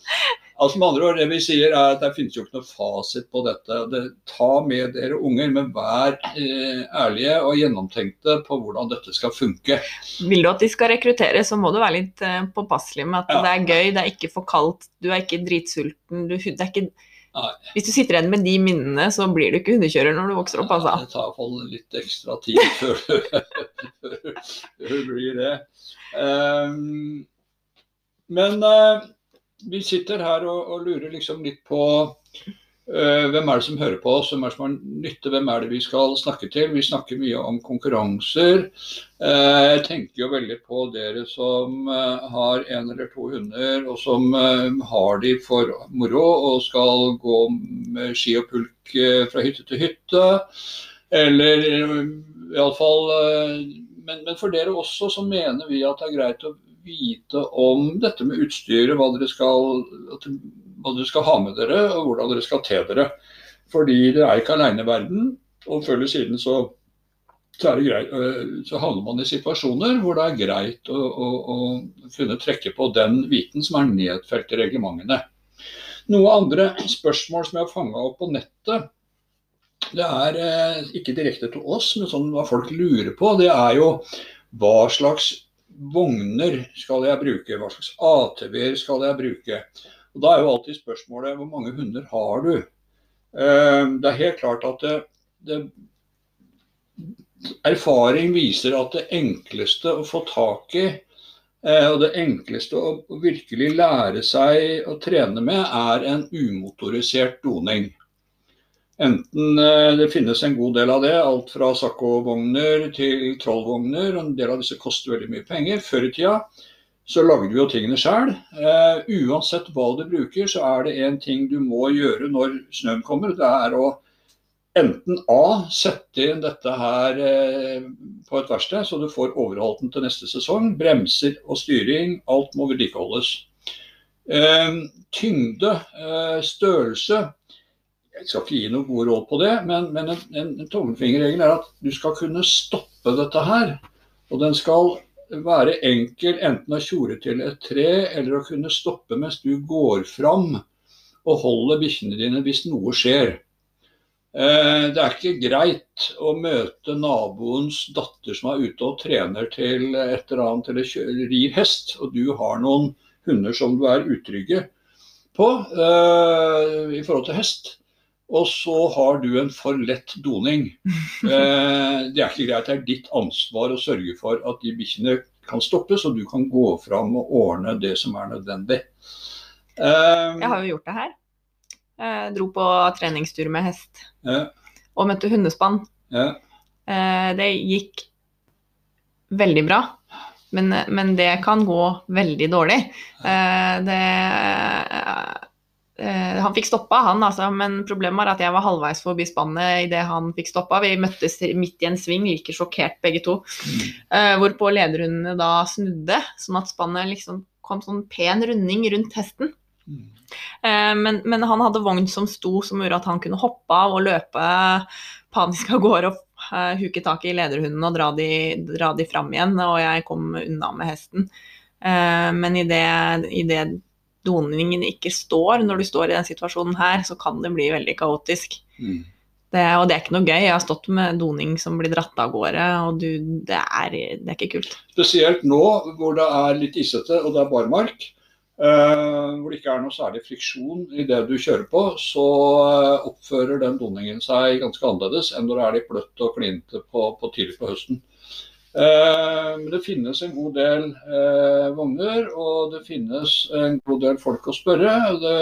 Altså med andre ord, Det vi sier er at det finnes jo ikke noe fasit på dette. Det, ta med dere unger, men vær eh, ærlige og gjennomtenkte på hvordan dette skal funke. Vil du at de skal rekruttere, så må du være litt eh, påpasselig med at ja. det er gøy, det er ikke for kaldt, du er ikke dritsulten. Du, det er ikke. Hvis du sitter igjen med de minnene, så blir du ikke hundekjører når du vokser opp. Altså. Det tar iallfall litt ekstra tid (laughs) før du, blir det. Um, men uh, vi sitter her og, og lurer liksom litt på hvem er det som hører på oss, hvem er det som har nytte, hvem er det vi skal snakke til. Vi snakker mye om konkurranser. Uh, jeg tenker jo veldig på dere som uh, har en eller to hunder, og som har de for moro og skal gå med ski og pulk fra hytte til hytte. Eller iallfall men, men for dere også så mener vi at det er greit å vite om dette med utstyret, hva dere skal, hva dere skal ha med dere, og hvordan dere skal te dere. Fordi det er ikke aleine i verden. Og før eller siden så, så, greit, så, havner man i situasjoner hvor det er greit å, å, å kunne trekke på den viten som er nedfelt i reglementene. Noe andre spørsmål som jeg har fanga opp på nettet, det er eh, ikke direkte til oss, men sånn hva folk lurer på, det er jo hva slags vogner skal jeg bruke, hva slags ATV-er skal jeg bruke. Og Da er jo alltid spørsmålet hvor mange hunder har du? Eh, det er helt klart at det, det, erfaring viser at det enkleste å få tak i eh, og det enkleste å virkelig lære seg å trene med, er en umotorisert doning. Enten eh, det finnes en god del av det, alt fra Sacco-vogner til Troll-vogner. En del av disse koster veldig mye penger. Før i tida så lagde vi jo tingene sjøl. Uh, uansett hva du bruker, så er det én ting du må gjøre når snøen kommer. Det er å enten A sette inn dette her uh, på et verksted, så du får overholdt den til neste sesong. Bremser og styring, alt må vedlikeholdes. Uh, tyngde, størrelse jeg skal ikke gi noen gode råd på det, men, men en, en, en tommelfingerregel er at du skal kunne stoppe dette her. Og den skal være enkel enten å tjore til et tre, eller å kunne stoppe mens du går fram og holder bikkjene dine hvis noe skjer. Eh, det er ikke greit å møte naboens datter som er ute og trener til et eller annet, eller rir hest, og du har noen hunder som du er utrygge på uh, i forhold til hest. Og så har du en for lett doning. (laughs) Eh, det er ikke greit. Det er ditt ansvar å sørge for at de bikkjene kan stoppes, og du kan gå fram og ordne det som er nødvendig. Eh, jeg har jo gjort det her. Jeg dro på treningstur med hest ja. og møtte hundespann. Ja. Eh, det gikk veldig bra. Men, men, det kan gå veldig dårlig. Eh, det Uh, han fikk stoppa, han altså, men problemet var at jeg var halvveis forbi spannet idet han fikk stoppa. Vi møttes midt i en sving, like sjokkert begge to. Mm. Uh, hvorpå lederhundene da snudde, sånn at spannet liksom kom sånn pen runding rundt hesten. Mm. Uh, men, men, han hadde vogn som sto som gjorde at han kunne hoppe av og løpe panisk av gårde og huke tak i lederhundene og dra de, dra de fram igjen, og jeg kom unna med hesten. men idet doningen ikke står når du står i den situasjonen her, så kan det bli veldig kaotisk. Mm. Det, og det er ikke noe gøy. Jeg har stått med doning som blir dratt av gårde, og du, det, er, det, er, ikke kult. Spesielt nå hvor det er litt isete og det er barmark, uh, hvor det ikke er noe særlig friksjon i det du kjører på, så uh, oppfører den doningen seg ganske annerledes enn når det er litt bløtt og klinte på, på tidlig på høsten. Eh, men det finnes en god del eh, vogner, og det finnes en god del folk å spørre. Det,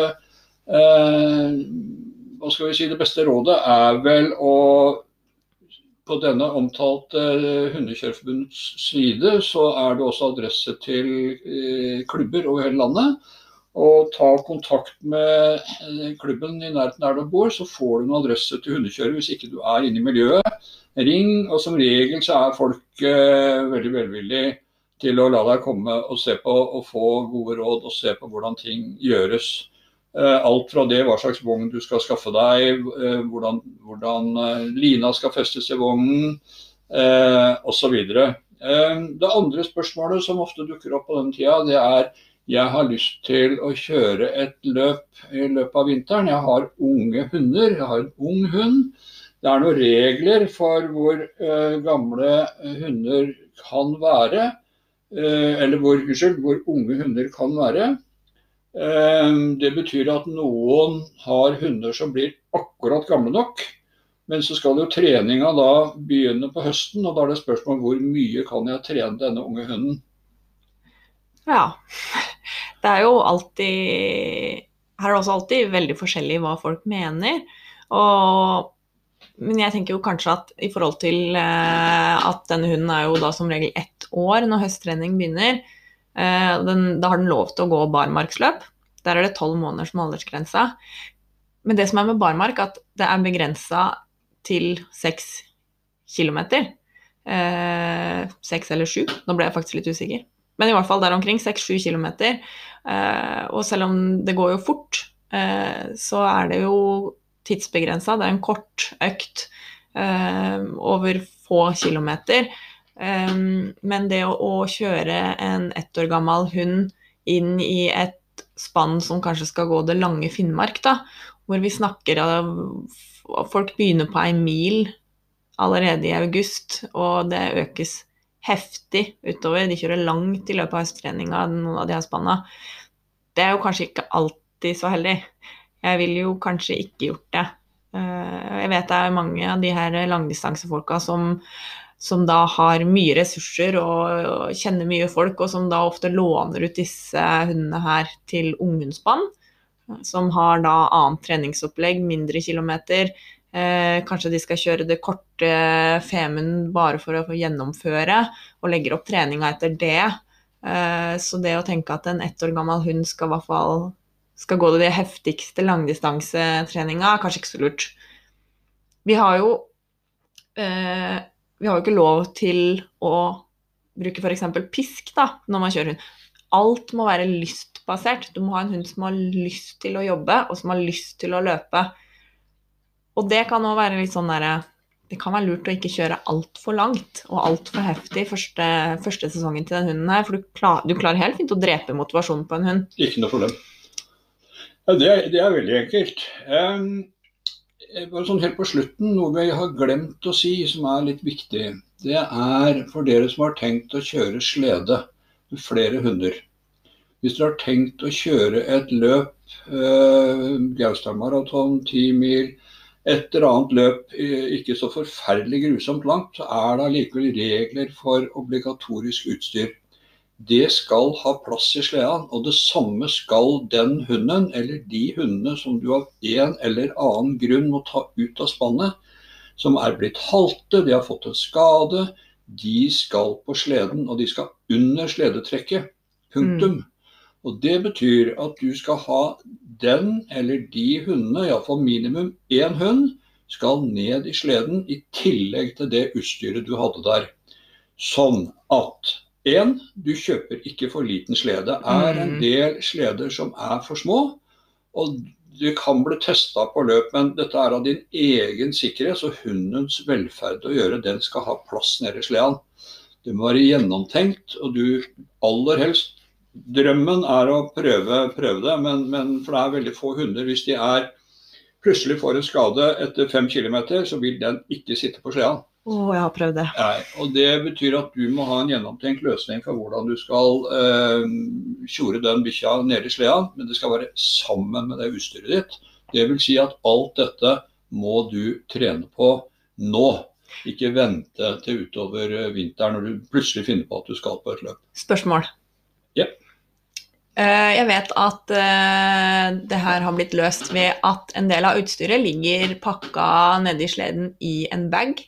eh, hva skal vi si, det beste rådet er vel å på denne omtalte Hundekjørerforbundets side så er det også adresse til klubber over hele landet. Og ta kontakt med klubben i nærheten der du bor, så får du en adresse til hundekjører hvis ikke du er inne i miljøet ring. Og som regel så er folk eh, veldig velvillige til å la deg komme og se på og få gode råd og se på hvordan ting gjøres. Eh, alt fra det hva slags vogn du skal skaffe deg, eh, hvordan, hvordan eh, lina skal festes i vognen eh, osv. Eh, det andre spørsmålet som ofte dukker opp på den tida, det er jeg har lyst til å kjøre et løp i løpet av vinteren. Jeg har unge hunder. Jeg har en ung hund. Det er noen regler for hvor uh, gamle hunder kan være. Uh, eller hvor, unnskyld, hvor unge hunder kan være. Uh, det betyr at noen har hunder som blir akkurat gamle nok. Men så skal jo treninga da begynne på høsten, og da er det spørsmål hvor mye kan jeg trene denne unge hunden. Ja. Det er jo alltid Her er det også alltid veldig forskjellig hva folk mener. Og men jeg tenker jo kanskje at i forhold til eh, at denne hunden er jo da som regel ett år når høsttrening begynner. Eh, den, da har den lov til å gå barmarksløp. Der er det tolv måneder som aldersgrensa. Men det som er med barmark, at det er begrensa til seks kilometer. Eh, seks eller sju. Nå ble jeg faktisk litt usikker. Men i hvert fall der omkring. Seks-sju kilometer. Eh, og selv om det går jo fort, eh, så er det jo tidsbegrensa, det er en kort økt eh, over få kilometer. Eh, men det å, å, kjøre en ett år gammel hund inn i et spann som kanskje skal gå det lange Finnmark, da, hvor vi snakker av Folk begynner på ei mil allerede i august, og det økes heftig utover. De kjører langt i løpet av høsttreninga, noen av de her spanna. Det er jo kanskje ikke alltid så heldig. Jeg ville jo kanskje ikke gjort det. Eh, jeg vet det er mange av de her langdistansefolka som, som da har mye ressurser og, kjenner mye folk, og som da ofte låner ut disse hundene her til unghundspann. Som har da annet treningsopplegg, mindre kilometer. Eh, kanskje de skal kjøre det korte Femund bare for å gjennomføre, og legger opp treninga etter det. Eh, så det å tenke at en ett år gammel hund skal i hvert fall skal gå det heftigste langdistansetreninga, er kanskje ikke så lurt. Vi har jo eh, vi har jo ikke lov til å bruke f.eks. pisk da, når man kjører hund. Alt må være lystbasert. Du må ha en hund som har lyst til å jobbe, og som har lyst til å løpe. Og det kan òg være litt sånn derre Det kan være lurt å ikke kjøre altfor langt og altfor heftig første, første sesongen til den hunden her, for du, klar, du klarer helt fint å drepe motivasjonen på en hund. Ikke noe problem. Ja, det, det, er veldig enkelt. Um, sånn helt på slutten, Noe vi har glemt å si som er litt viktig. Det er for dere som har tenkt å kjøre slede med flere hunder. Hvis dere har tenkt å kjøre et løp, uh, Gaustad maraton, ti mil, et eller annet løp ikke så forferdelig grusomt langt, så er det allikevel regler for obligatorisk utstyr det skal ha plass i sleden. Og det samme skal den hunden, eller de hundene som du av en eller annen grunn må ta ut av spannet, som er blitt halte, de har fått en skade, de skal på sleden, og de skal under sledetrekket. Punktum. Mm. Og Det betyr at du skal ha den eller de hundene, iallfall minimum én hund, skal ned i sleden i tillegg til det utstyret du hadde der. Sånn at en, du kjøper ikke for liten slede. Er en mm. del sleder som er for små. Og du kan bli testa på løp, men dette er av din egen sikkerhet og hundens velferd å gjøre. Den skal ha plass nede i sleden. Det må være gjennomtenkt, og du aller helst Drømmen er å prøve, prøve det, men, men, for det er veldig få hunder. Hvis de er plutselig får en skade etter fem km, så vil den ikke sitte på sleden. Oh, jeg har prøvd det. Nei, og Det betyr at du må ha en gjennomtenkt løsning for hvordan du skal eh, tjore den bikkja ned i sleda, men det skal være sammen med det utstyret ditt. Det vil si at alt dette må du trene på nå. Ikke vente til utover vinteren når du plutselig finner på at du skal på et løp. Spørsmål. Ja. Eh, jeg vet at eh, det her har blitt løst ved at en del av utstyret ligger pakka nedi sleden i en bag.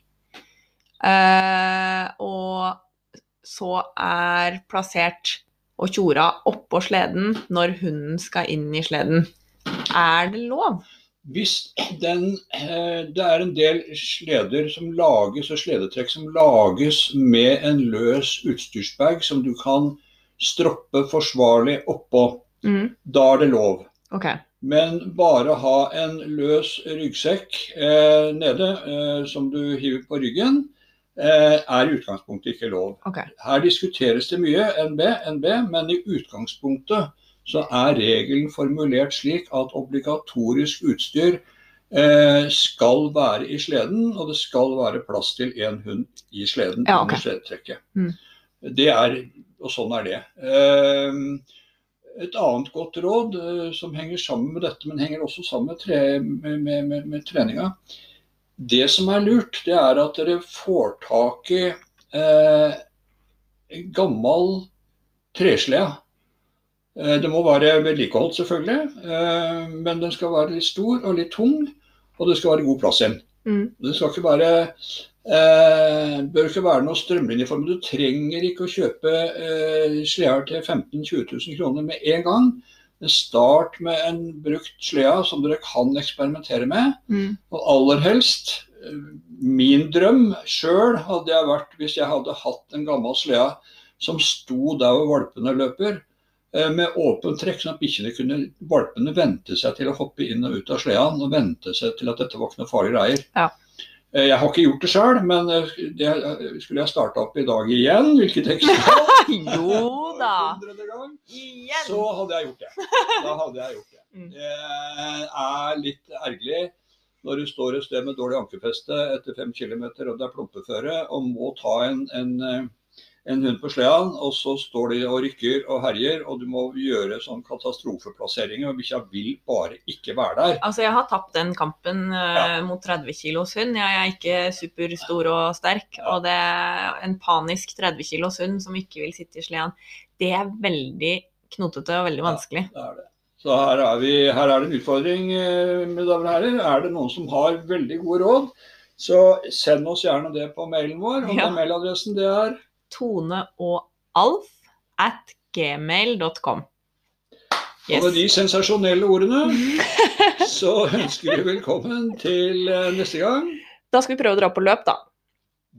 Uh, og så er plassert og tjora oppå sleden når hunden skal inn i sleden. Er det lov? Hvis den, eh, Det er en del sleder som lages, og sledetrekk som lages med en løs utstyrsbag som du kan stroppe forsvarlig oppå. Mm. Da er det lov. Okay. Men bare ha en løs ryggsekk eh, nede eh, som du hiver på ryggen, Eh, er i utgangspunktet ikke lov. Okay. Her diskuteres det mye, NB, NB, men i utgangspunktet så er regelen formulert slik at obligatorisk utstyr eh, skal være i sleden, og det skal være plass til én hund i sleden ja, okay. under sledetrekket. Mm. Det er, og sånn er det. Eh, et annet godt råd eh, som henger sammen med dette, men henger også sammen med, tre, med, med, med, treninga, det som er lurt, det er at dere får tak i eh, gammel treslede. Eh, det må være vedlikeholdt, selvfølgelig, eh, men den skal være litt stor og litt tung. Og det skal være god plass igjen. Mm. Det skal ikke være eh, bør ikke være noe strømlinjeform. Du trenger ikke å kjøpe eh, sleder til 15 000-20 000 kroner med en gang. Start med en brukt slede som dere kan eksperimentere med. Mm. Og aller helst Min drøm sjøl hadde jeg vært hvis jeg hadde hatt en gammel slede som sto der hvor valpene løper. eh, med åpent trekk, sånn at bikkjene kunne, valpene vente seg til å hoppe inn og ut av sleden, og vente seg til at dette var ikke noe farlige greier. Ja. Eh, Jeg har ikke gjort det sjøl, men eh, det skulle jeg starta opp i dag igjen, hvilket jeg ikke skal. (laughs) Jo da. Gang, Så hadde jeg gjort det. Da hadde jeg gjort det. (laughs) Mm. Det er litt ergerlig når du står et sted med dårlig ankerfeste etter fem km og det er plumpeføre, og må ta en, en, eh, en hund på sleden, og så står de og rykker og herjer, og du må gjøre sånn katastrofeplasseringer, og bikkja vil bare ikke være der. Altså, jeg har tapt den kampen eh, Ja. mot 30 kilos hund. Jeg er ikke superstor og sterk. Ja. Og det er en panisk 30 kilos hund som ikke vil sitte i sleden. Det er veldig knotete og veldig Ja. vanskelig. Det er det. Så her er, vi, her er det en utfordring, eh, mine damer og herrer. Er det noen som har veldig gode råd, så send oss gjerne det på mailen vår. Og Ja. mailadressen det er Tone og Alf at gmail.com. Og med de sensasjonelle ordene (laughs) så ønsker vi velkommen til eh, neste gang. Da skal vi prøve å dra på løp, da.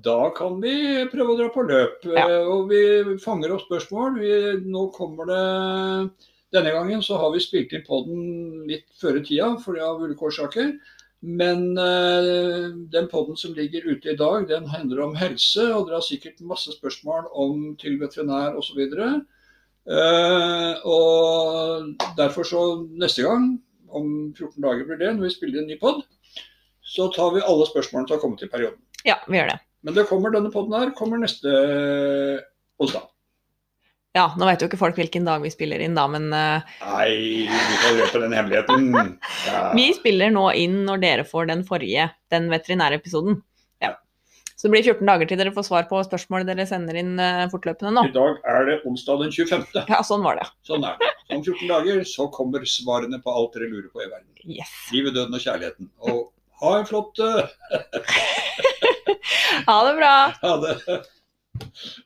Da kan vi prøve å dra på løp. Ja. eh, Og vi fanger opp spørsmål. Vi, nå kommer det Denne gangen så har vi spilt inn podden litt før i tida, for det av ulike årsaker. Men uh, den podden som ligger ute i dag, den handler om helse. Og dere har sikkert masse spørsmål om til veterinær osv. Uh, og derfor så neste gang, om 14 dager blir det, når vi spiller en ny pod, så tar vi alle spørsmålene til å komme til perioden. Ja, vi gjør det. Men det kommer, denne podden her kommer neste onsdag. Ja, nå vet jo ikke folk hvilken dag vi spiller inn, da, men uh... Nei, vi kan røpe den hemmeligheten. Ja. (laughs) vi spiller nå inn når dere får den forrige, den veterinærepisoden. Ja. Så det blir 14 dager til dere får svar på spørsmål dere sender inn eh, fortløpende nå. I dag er det onsdag den 25. Ja, sånn var det. Sånn er det. Om 14 dager så kommer svarene på alt dere lurer på i verden. Yes. Livet, døden og kjærligheten. Og ha en flott eh, (laughs) Ha det bra! (laughs) Ha det.